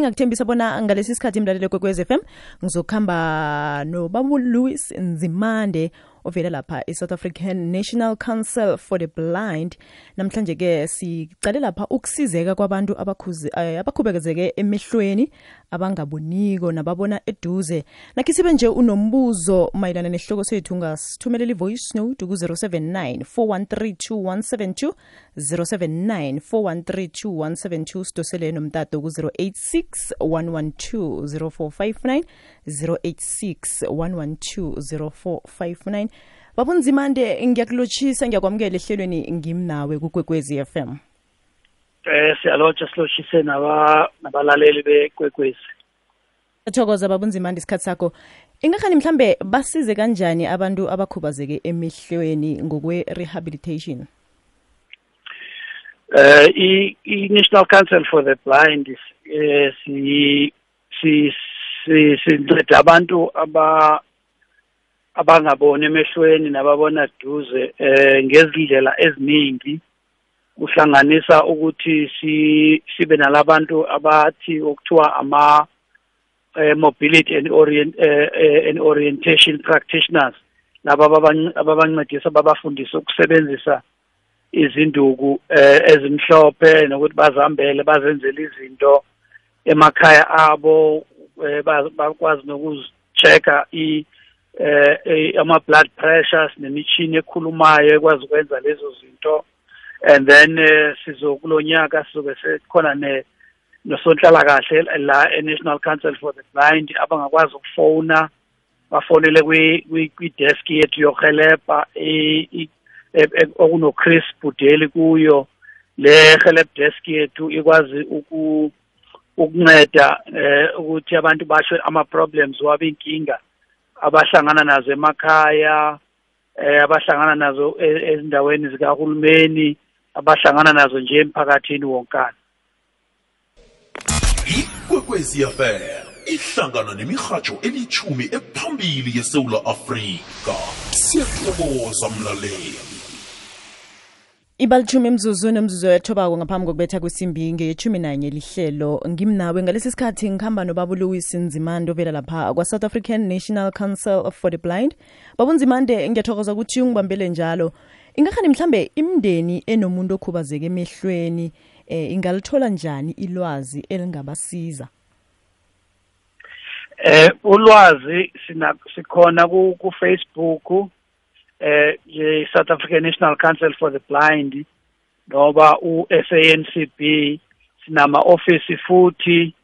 ngakuthembisa bona ngalesi sikhathi imlalelo kwekwez m. Ngizokuhamba nobabu Louis Nzimande ovela lapha i-South African National Council for the Blind. Namhlanje ke sicale lapha ukusizeka kwabantu eh, abakhubekezeke emehlweni abangaboniko nababona eduze. Nakhi sibe nje unombuzo mayelana nesihloko sethu ungasithumelela i-voice note ku-079 4132172 079 4132172 sidosele nomtato ku-086 112 0459 086 112 0459 babunzimande ngiyakulotshisa ngiyakwamukela ehlelweni ngimnawe kukwekwezi FM eh siyalotsha silotshise nabalaleli bekwekwezi. Thokoza babunzimande isikhathi sakho. Ingahani mhlambe basize kanjani abantu abakhubazeke emehlweni ngokwe-rehabilitation? Uh i-national council for the blind eh si si sinceda abantu aba abangaboni emehlweni nababona duze eh ngezindlela eziningi. Kuhlanganisa ukuthi si sibe nalabantu abathi okuthiwa ama eh, mobility and orient eh, and orientation practitioners. Laba ababancedisa babafundisa ukusebenzisa izinduku eh, ezimhlophe nokuthi bazihambele bazenzele izinto emakhaya abo eh, bakwazi nokuzi-check-a eh ama blood pressures nemishini ekhulumayo ekwazi ukwenza lezo zinto. And then uh, sizokulonyaka sizobe sekhona ne nosonhlala kahle la e-National Council for the Blind abangakwazi ukufona bafonele kwi kwi desk yethu yohelebha e, okuno Chris Budeli kuyo. Le help desk yethu ikwazi uku ukunceda eh ukuthi abantu basho ama problems wabe inkinga abahlangana nazo emakhaya eh abahlangana nazo e, ezindaweni zikahulumeni abahlangana nazo nje emphakathini wonkana. Ikwekwezi fm ihlangana nemihatsho elithumi ephambili yesewula afrika. Siyathokoza mlaleli. Ibalithumi imzuzu nomzuzu ethobako ngaphambi kokubetha kwesimbi ngeyethumi nanye lihlelo. Ngimnawe ngalesi sikhathi ngihamba nobaba louis nzimande ovela lapha kwa-south african national council for the blind. Babunzimande ngiyathokoza ukuthi ungibambele njalo. Ingahani mhlambe imndeni enomuntu okhubazeke emehlweni eh ingalithola njani ilwazi elingabasiza? Eh ulwazi sikhona ku Facebook eh South African National Council for the Blind ngoba uSANCB sinama office futhi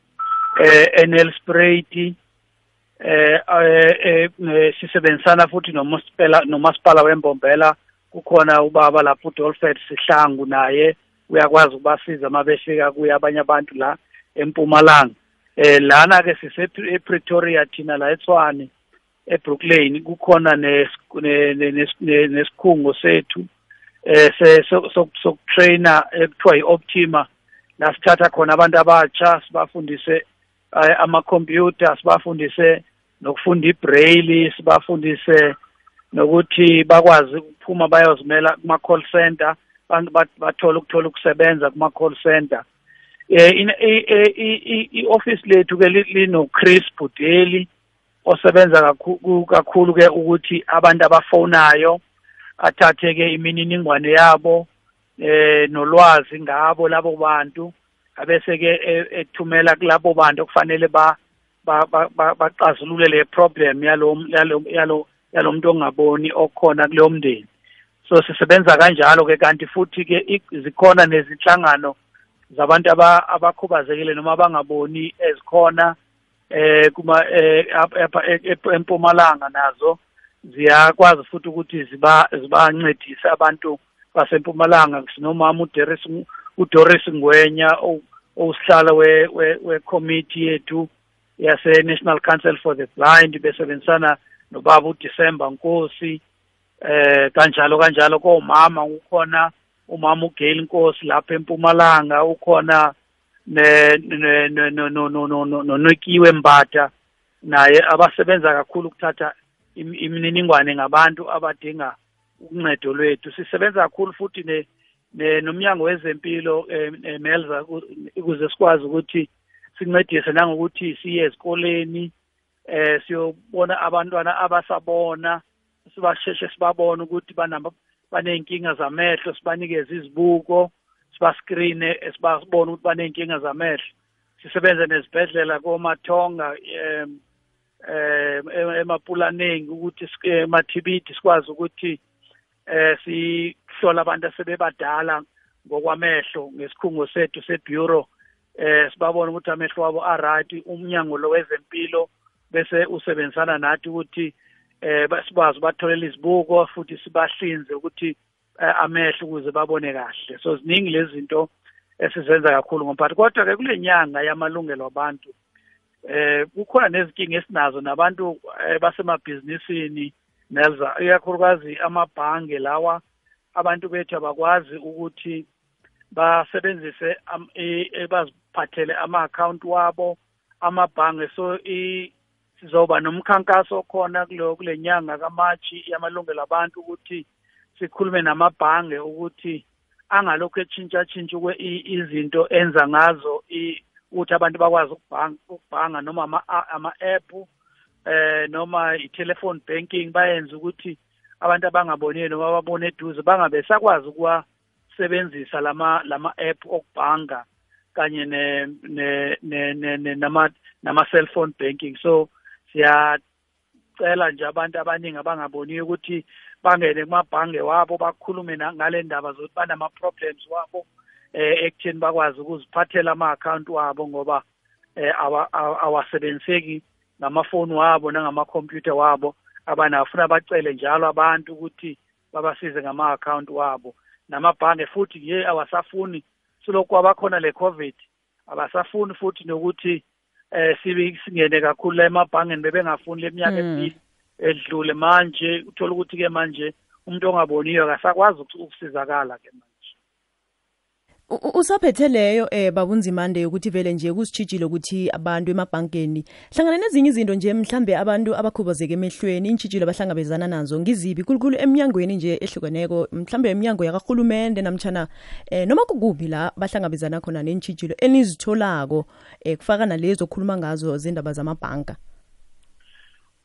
eh Nelspruit eh, eh eh sisebenzisana futhi nomasipala nomasipala wembombela. Kukhona ubaba lapho uDolfet Sihlangu naye uyakwazi ukubasiza mabefika kuye abanye abantu la empumalanga. Eh lana ke sise ePretoria thina la eTshwane. eBrooklyn kukhona nesikhungo sethu eh sokutraina ekuthiwa iOptima la sithatha khona abantu abatsha sibafundise eh, ama-computer sibafundise nokufunda ibraille sibafundise nokuthi bakwazi ukuphuma bayozimela kuma-call center bathole ukuthola ukusebenza kuma-call center eh i-office lethu ke lino-Chris Budeli osebenza kakhulu ke ukuthi abantu abafonayo athathe ke imininingwane yabo eh nolwazi ngabo labo bantu abese ke e, ethumela kulabo bantu okufanele ba baxazulule le problem yalo yalo yalomuntu ongaboni okhona kuleyo mndeni. So sisebenza kanjalo ke kanti futhi ke zikhona nezinhlangano zabantu abakhubazekile noma abangaboni ezikhona eh kuma eh, empumalanga nazo ziyakwazi futhi ukuthi ziba zibancedise abantu basempumalanga. Sinomama uDoris uDoris Ngwenya owusihlala we we committee yethu yase National Council for the Blind besebenzisana nobaba uDecember Nkosi eh kanjalo kanjalo. Komama ukhona umama uGail Nkosi lapha empumalanga ukhona ne no no no no no nonokiwe Mbatha naye abasebenza kakhulu ukuthatha imininingwane ngabantu abadinga uncedo lwethu. Sisebenza kakhulu futhi ne nomnyango wezempilo emelza ukuze sikwazi ukuthi sincedise nangokuthi siye ezikoleni eh siyobona abantwana abasabona sibasheshe sibabone ukuthi banamba baney'nkinga zamehlo sibanikeze izibuko. Sibaskrine sibabone ukuthi baney'nkinga zamehlo. Sisebenze nezibhedlela komathonga um eh emapulaneni ukuthi emathibiti sikwazi ukuthi eh sihlola abantu asebebadala ngokwamehlo ngesikhungo sethu sebureau eh sibabona ukuthi amehlo wabo aright umnyango lo wezempilo bese usebenzisana nathi ukuthi eh sikwazi batholela izibuko futhi sibahlinze ukuthi amehlo ukuze babone kahle. So ziningi lezi zinto esizenza kakhulu ngomphathi kodwa ke kule nyanga yamalungelo abantu eh kukhona nezinkinga esinazo nabantu eh, basemabhizinisini nelza ikakhulukazi amabhange lawa abantu bethu abakwazi ukuthi basebenzise baziphathele ama-account wabo amabhange. So sizoba nomkhankaso khona kulo kule nyanga kaMachi yamalungelo abantu ukuthi sikhulume namabhange ukuthi angalokhu etshintsha tshintsha izinto enza ngazo ukuthi abantu bakwazi ukubhanga ukubhanga noma ama-app eh noma i-telephone banking bayenze ukuthi abantu abangaboniyo noma babone eduze bangabe sakwazi ukuwasebenzisa lama lama app okubhanga kanye ne ne nama nama cellphone banking. So siyacela nje abantu abaningi abangaboniyo ukuthi bangene kumabhange wabo bakhulume ngale ndaba zokuthi banama problems wabo eh ekutheni bakwazi ukuziphathela ama-account wabo ngoba eh awasebenziseki ngamafoni wabo nangamakhompyutha wabo. Abanafuna bacele njalo abantu ukuthi babasize ngama-account wabo. Namabhange futhi ye awasafuni silokhu abakhona le covid abasafuni futhi nokuthi eh sibe singene kakhulu la emabhangeni bebengafuni leminyaka mm. emibili edlule manje uthola ukuthi ke manje umuntu ongaboniyo akasakwazi ukusizakala ke manje. Usaphethe leyo eh babunzimande yokuthi vele nje kusitshitshile ukuthi abantu emabhankeni hlangana nezinye izinto nje mhlambe abantu abakhubazeke emehlweni intshitshilo abahlangabezana nazo ngizibi khulukhulu eminyangweni nje ehlukeneko mhlambe eminyango yakahulumende namtshana eh noma kukuphi la bahlangabezana khona nentshitshilo enizitholako eh kufaka nalezo okhuluma ngazo zindaba zamabhanka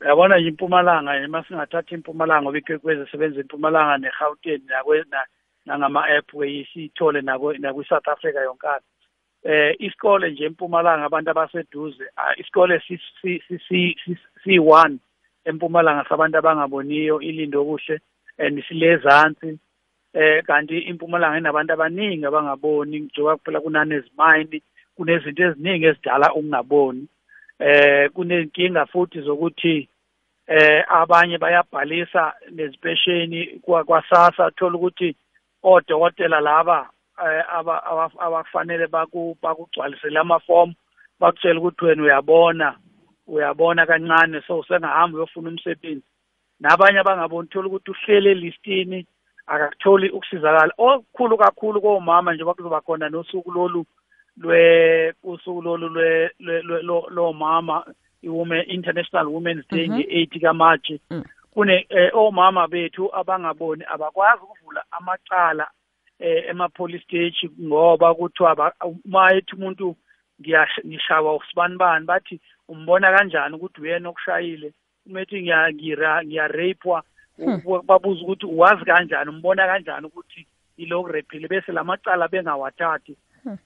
uyabona nje impumalanga uma singathatha impumalanga ngoba ikwekwezi sebenza impumalanga ne-gauteng nangama-app weyisithole nakwi-south africa yonkana. Eh isikole nje empumalanga abantu abaseduze isikole siyi-one empumalanga sabantu abangaboniyo ilindo kuhle and silezansi. Eh kanti impumalanga inabantu abaningi abangaboni njengoba kuphela kunanezimine kunezinto eziningi ezidala ukungaboni. Eh kunenkinga futhi zokuthi eh abanye bayabhalisa nezipesheni kwasasa thola ukuthi odokotela laba eh, abafanele bakugcwalisele amafomu bakutshela ukuthi wena uyabona uyabona kancane so usengahamba uyofuna umsebenzi. Nabanye abangaboni thola ukuthi uhlele elistini akakutholi ukusizakala. Okukhulu kakhulu komama njengoba kuzoba khona nosuku lolu lwe usuku lolu lwe lomama iwomen international women's day Mhm. nge-8 kaMarch. Mm. kune eh, omama bethu abangaboni abakwazi ukuvula amacala eh, ema-police stage ngoba kuthiwa ba- uma ethi umuntu ngishawa usibanibani bathi umbona kanjani ukuthi uyena okushayile? Uma ethi ngiya- ngira- ngiyareyipwa u- babuza ukuthi uwazi kanjani? Umbona kanjani ukuthi yilo kurephile bese la macala bengawathathi.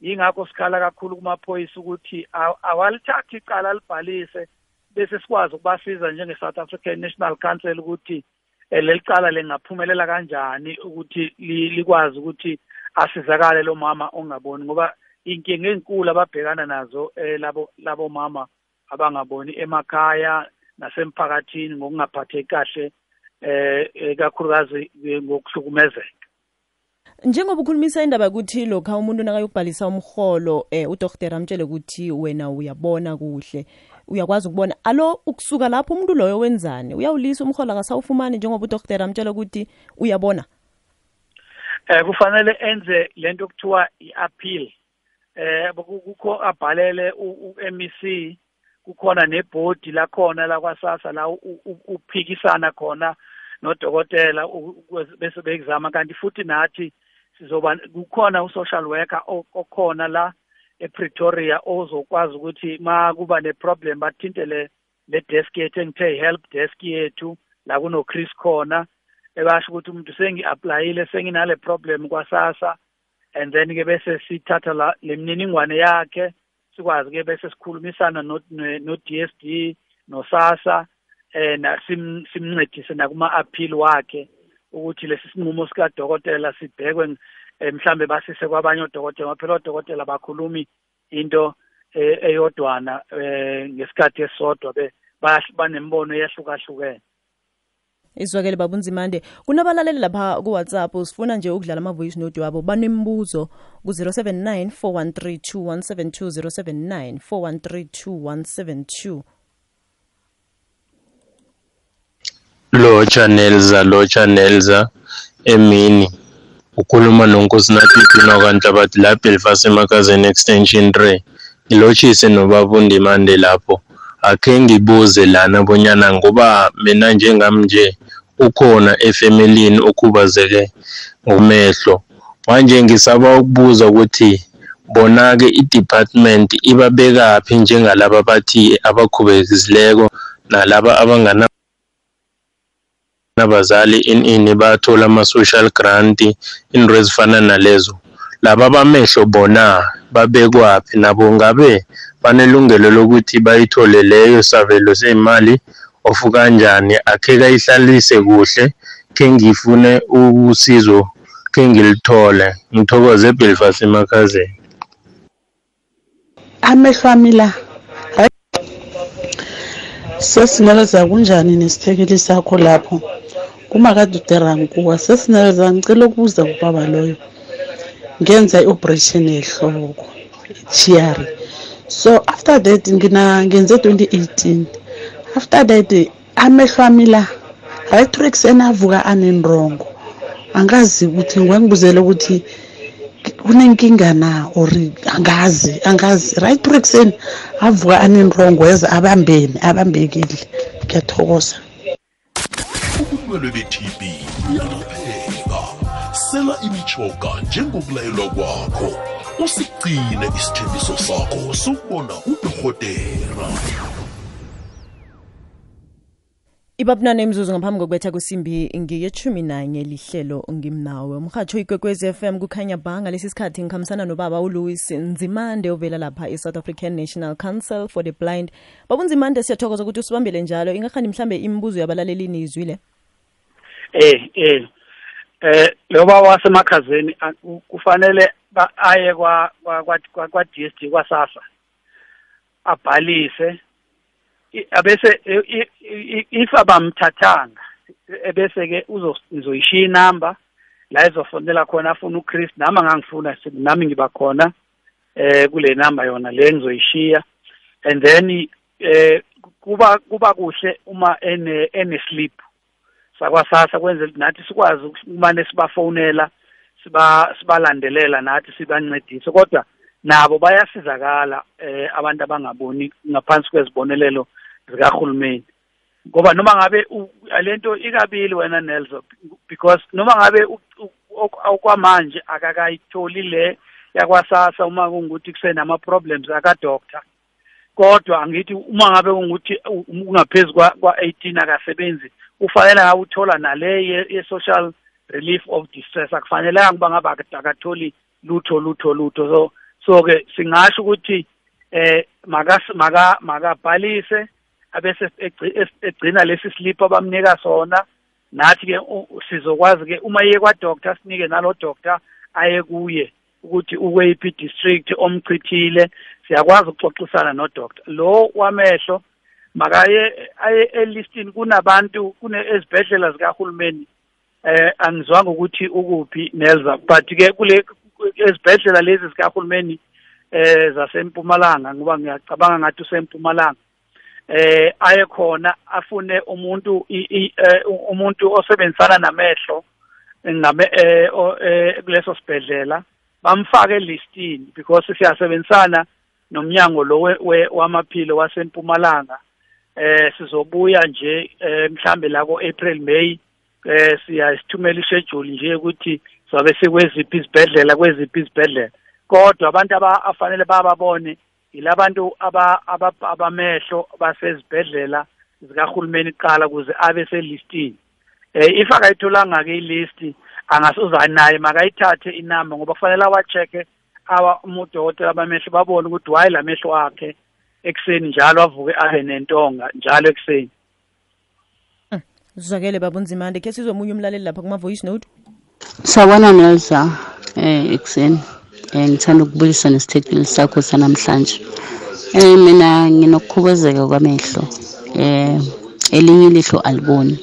Yingakho sikhala kakhulu kumaphoyisa ukuthi aw- awalithathi icala alibhalise bese sikwazi ukubasiza njenge-south african national council ukuthi eh, leli cala lingaphumelela kanjani ukuthi li- likwazi ukuthi asizakale lo mama ongaboni. Ngoba inkinga enkulu ababhekana nazo eh, labo labo mama abangaboni emakhaya nasemphakathini ngokungaphatheki kahle eh eh, kakhulukazi ngokuhlukumezeka. Njengoba ukhulumisa indaba yokuthi lokha umuntu nakayokubhalisa umholo eh udokotela amtshele ukuthi wena uyabona kuhle uyakwazi ukubona alo ukusuka lapho umuntu loyo wenzani? Uyawulisa umholo akasawufumani njengoba udokotela amtshela ukuthi uyabona? Eh kufanele enze lento kuthiwa i-appeal. Eh ku- kukho abhalele u-MEC kukhona nebhodi lakhona lakwasasa la uphikisana khona nodokotela bese bekuzama kanti futhi nathi sizoba kukhona u-social worker okhona la ePretoria ozokwazi ukuthi ma kuba neproblem bathintele le desk yethu engithe help desk yethu la kuno Chris khona ebasho ukuthi umuntu sengi-aplayile senginale problem kwasasa and then ke bese sithatha la lemininingwane yakhe sikwazi ke bese sikhulumisana no no DSD nosasa eh na simncedise nakuma appeal wakhe. Ukuthi lesi sinqumo sika dokotela sibhekwe eh, mhlambe basise kwabanye odokotela phela odokotela bakhulumi into eh, eyodwana eh, ngesikhathi esodwa be banembono eyahlukahlukene. Izwakele babunzimande kunabalaleli lapha ku-whatsapp sifuna nje ukudlala ama-voice note wabo banembuzo ku-079 413 2172 079 413 2172 lotsha nelza lotsha nelza emini. Ukhuluma nonkosinathi Pino Kanhlabathi la Belfast emakazeni extension 3 ngilotshise nobabundimande lapho. Akhe ngibuze lana bonyana ngoba mina njengami nje ukhona efamilini okhubazeke ngomehlo. Manje ngisaba ukubuza ukuthi bona-ke i-department ibabekaphi njengalaba bathi abakhubekizileko nalaba abangana nabazali ini bathola ama-social grant into ezifana nalezo. Laba bamehlo bona babekwaphi nabo ngabe banelungelo lokuthi bayithole leyo sabelo seyimali of kanjani akhe kayihlalise kuhle khe ngifune usizo khe ngilithole. Ngithokoze ebelfast emakhazeni. Amehlo ami la sesineleza kunjani nesithekeli sakho lapho? Kumakade uderankuwa sesineleza ngicela ukubuza kubaba loyo. Ngenza i-operation yehloko chiari so after that ngina ngenze 2018 after that amehlo ami la electricseni avuka anenrongo. Angazi ukuthi ngwangibuzele ukuthi kunenkinga na or angazi angazi. Right trixeni avuka anenrongo eza abambene abambekile. Ngiyathokoza. Ubulwelwe be-tb buyalapheka sela imichoga njengokulayelwa kwakho. Usigcine isithembiso sakho sokubona udorhotera ibabunane imzuzu ngaphambi kokubetha kwesimbi ngiyethumi nanye lihlelo ngimnawe. Umhatsho f m kukhanya ba ngalesi sikhathi ngikhambisana nobaba uLouis Nzimande ovela lapha e-south African National Council for the Blind. Babunzimande siyathokoza ukuthi usibambele njalo. Ingakhani mhlambe imibuzo yabalalelini nizwile eh eh eh lo baba wasemakhazeni kufanele aye kwa kwa kwa DSD kwasasa abhalise abese if abamthathanga ebese ke uzoyishiya inamba la izofonela khona afuna uChris nami angangifuna nami ngiba khona eh kule namba yona le ngizoyishiya and then eh kuba kuba kuhle uma ene ene sleep sakwasasa kwenzela nathi sikwazi ukumane sibafonela siba sibalandelela nathi sibancedise. Kodwa nabo bayasizakala eh abantu abangaboni ngaphansi kwezibonelelo zikahulumeni. Ngoba noma ngabe lento ikabili wena Nelson because noma ngabe okwamanje akakayitholi le yakwasasa uma kungukuthi kusenama problems aka doctor kodwa angithi uma ngabe kungukuthi ungaphezulu kwa 18 akasebenzi ufanele ngabe uthola nale ye social relief of distress. Akufanelanga kuba ngaba akatholi lutho lutho lutho. So so ke singasho ukuthi eh maka maka makabhalise abese egcina lesi slip abamnika sona. Nathi ke sizokwazi ke uma iye kwa doctor sinike nalo doctor aye kuye ukuthi ukweyiphi district omchithile. Siyakwazi ukuxoxisana no doctor lo wamehlo makaye aye elistini kunabantu kune ezibhedlela zikahulumeni eh angizwanga ukuthi ukuphi nelza. But ke kule ezibhedlela lezi zikahulumeni eh zasempumalanga ngoba ngiyacabanga ngathi usempumalanga eh aye khona afune umuntu umuntu osebenzisana namehlo ngame eh kuleso sibhedlela bamfake elistini because siyasebenzisana nomnyango lo wamaphilo wasempumalanga. Eh sizobuya nje mhlambe la ko April May eh siyasithumela ischedule nje ukuthi sobe sekweziphi izibhedlela kweziphi izibhedlela. Kodwa abantu abafanele bababone yilabantu abamehlo basezibhedlela zikahulumeni kuqala ukuze abe selistini. Eh if akayitholanga-ke ilist angasoza naye makayithathe inamba ngoba kufanele awa-check-e udokotela bamehlo babone ukuthi why la mehlo akhe. Ekuseni njalo avuke abe nentonga njalo ekuseni. Zwakele babunzimande khe sizomunye umlaleli lapha kuma-voice note? Sawona nelza. Eh ekuseni. Eh ngithanda ukubulisa nesithekeli sakho sanamhlanje. Eh mina nginokukhubazeka kwamehlo. Eh elinye ilihlo aliboni.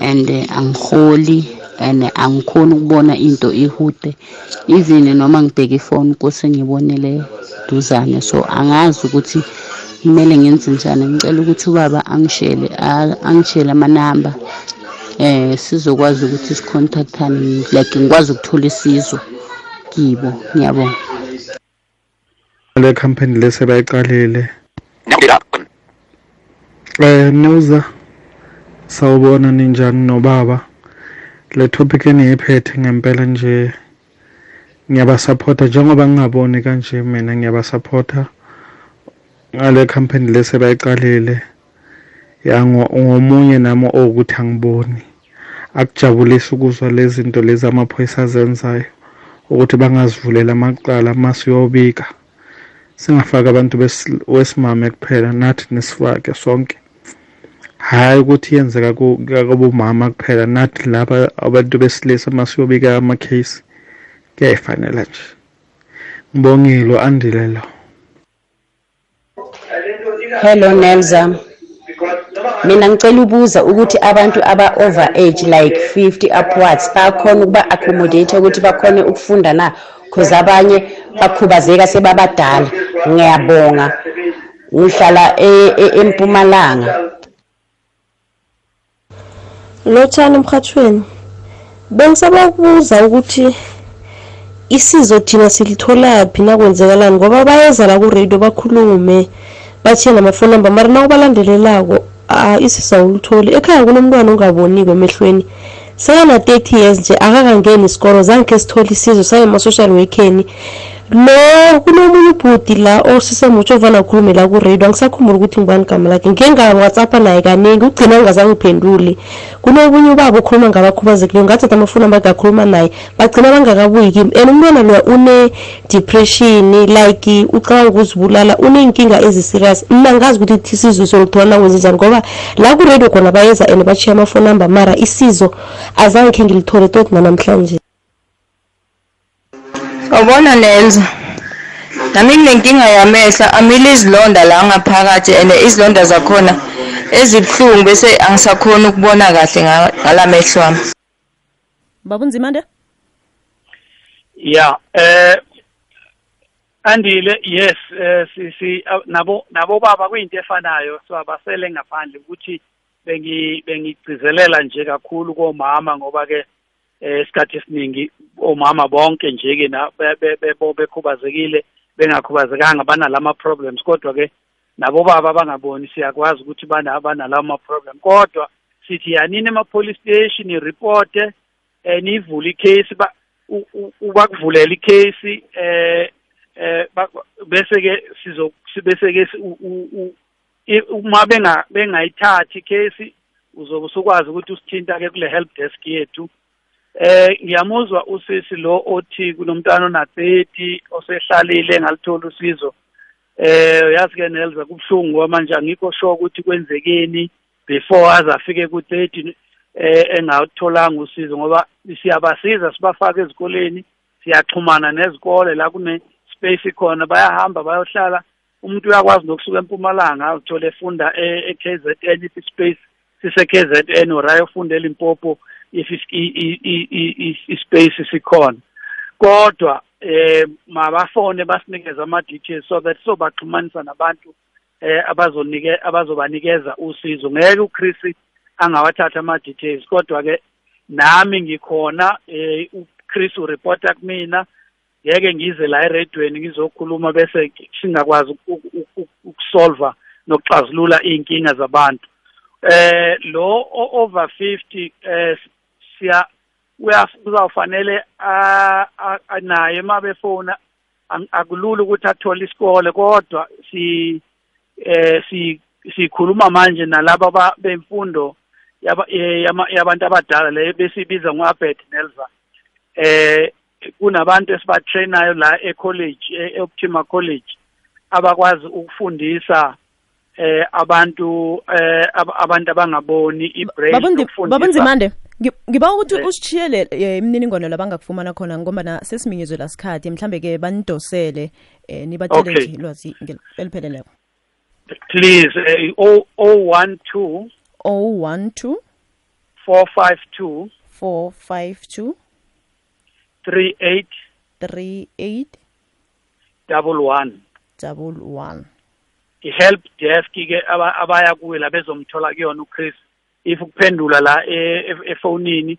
And angiholi and angikhoni ukubona into ihude. Even noma ngibheka ifoni kuse ngibonele duzane so angazi ukuthi kumele ngenze njani. Ngicela ukuthi ubaba angishele angishele amanamba eh sizokwazi ukuthi sicontactane like ngikwazi ukuthola isizo kibo. Ngiyabonga. Le company lese bayiqalile eh Nuza sawubona ninjani nobaba? Le topic eniyiphethe ngempela nje ngiyabasupporta njengoba ngingaboni kanje mina ngiyabasupporta ngale company lese bayiqalile ya ngomunye nami okuthi angiboni. Akujabulisa ukuzwa lezi zinto lezi amaphoyisa azenzayo ukuthi bangazivulela amaqala masiyobika singafaki abantu wesimame kuphela nathi nesifake sonke. Hhayi ukuthi yenzeka kubomama kuphela nathi laba abantu besilisa masiyobika amakhesi kuyayifanela nje. Ngibongile andile lo. Hello nelza mina ngicela ubuza ukuthi abantu aba-over age like 50 upwards bayakhona ukuba accommodate ukuthi bakhone ukufunda na? Cause abanye bakhubazeka sebabadala. Ngiyabonga. Ngihlala e, e, empumalanga lotshani emhathweni bengisaba ukubuza ukuthi isizo thina silitholaphi nakwenzekalani ngoba bayeza la kuradio bakhulume bathiye namafoni number. Mara nawubalandelelako isizo awulutholi ekhaya kunomntwana ongaboniko emehlweni. Sekana-thirty years nje akakangeni isikolo. Zange khe sithole isizo saye ema-social workeni. Lo kunomunye ubhudi la osisemutsho ovana ukhulume la kuradio. Angisakhumbula ukuthi ngibani igama lakhe. Ngengawhatsapp naye kaningi ugcina ngingazangiphenduli kunobunye ubaba okhuluma ngabakhubazekileyo ngathatha amafoni abagakhuluma naye. Bagcina bangakabuyi kimi. And umntwana loya une-depression like ucabanga ukuzibulala uney'nkinga eziserious. Mna ngazi ukuthi isizo soluthola nakwenze njani ngoba la kuradio khona bayeza and bachiya amafoni number mara isizo azange khe ngilithole tot nanamhlanje Yabona Nenza. Nami nginenkinga yamehlo, amile izilonda la ngaphakathi and izilonda zakhona ezibhlungu bese angisakhona ukubona kahle ngalamehlo ami. Babunzimande? Yeah, eh andile yes eh si nabo nabo baba kuyinto efanayo so abasele ngaphandle ukuthi bengi bengigcizelela nje kakhulu komama ngoba ke eh isikhathi esiningi omama bonke nje ke bebo bekhubazekile bengakhubazekanga banalama problems. Kodwa ke nabo baba bangaboni siyakwazi ukuthi bana banalama problem. Kodwa sithi yanini ema police station ubakuvulela icase eh eh bese ke sizo bese ke uma benga bengayithathi icase uzobe usukwazi ukuthi usithinta ke kule help desk yethu. Eh ngiyamuzwa usisi lo othi kunomntana ona 30 osehlalile ngalithola usizo. Eh yazi ke nelza kubhlungu kwamanje angikho sure ukuthi kwenzekeni before aze afike ku-30 eh engawutholanga usizo ngoba siyabasiza sibafaka ezikoleni siyaxhumana nezikole la kune space khona bayahamba bayohlala. Umuntu uyakwazi nokusuka empumalanga uthole efunda e-KZN if space sise-KZN or ayofundela impopo if ispace sikhona kodwa eh mabafone basinikeze ama details so that sobaxhumanisa nabantu eh abazonike abazobanikeza usizo. Ngeke uChris angawathatha ama details kodwa ke nami ngikhona eh uChris ureporta kumina. Ngeke ngize la eredweni ngizokhuluma bese singakwazi ukusolva nokuxazulula inkinga zabantu. Eh lo over 50 eh siya uzawufanele naye uma befona akulula ukuthi athole isikole kodwa si eh si sikhuluma manje nalabo bemfundo yabantu abadala le besibiza ngo-abed nelva eh kunabantu esibatrainayo la e-college e-optima college abakwazi ukufundisa eh abantu eh ab- abantu abangaboni ukufundisa- babunzimande. Ngiba ukuthi Eh. usitshiyele eh, imininingwane labangakufumana khona ngombana sesiminyezwe la sikhathi mhlambe ke banidosele eh nibatshele Okay. nje ilwazi ngel- elipheleleko. Please eh, o- 012 012 452 452 38 38 double one. Double one. I-help desk ke aba- abaya kuyo la bezomthola kuyona uChris. If kuphendula la e- e- efonini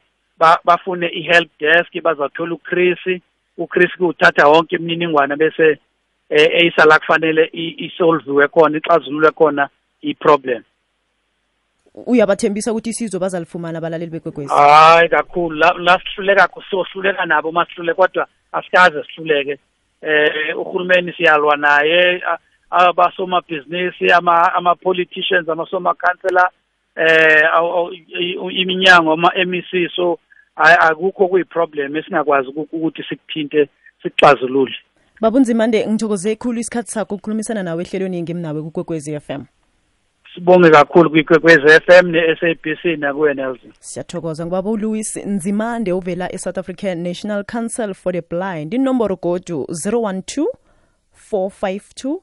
bafune i-help desk bazathola uChris uChris kuwuthatha wonke imininingwane bese eyisa la kufanele i- isolviwe khona ixazululwe khona i-problem. Uyabathembisa ukuthi isizo bazalifumana abalaleli bekwekwezi? Hayi kakhulu. La sihluleka sohluleka nabo masihlule kodwa asikaze sihluleke. Eh uhulumeni siyalwa naye abasomabhizinisi ama ama politicians amasoma councillor eh aw- aw- i- i- iminyango ama MEC so a- akukho kuyiproblem esingakwazi uku- ukuthi sikuthinte sikuxazulule. Babunzimande ngithokoze khulu isikhathi sakho ukukhulumisana nawe ehlelweni ngimnawe kukwekwezi FM sibonge kakhulu kwiKwekwezi FM ne-SABC nakuwe Nelson. Siyathokoza ngubaba ulouis nzimande ovela e-south african national council for the blind. Inomboro godu 012 452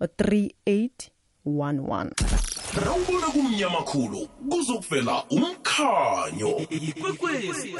3811 rawubona kumnyama khulu kuzokuvela umkhanyo. Ikwekwezi.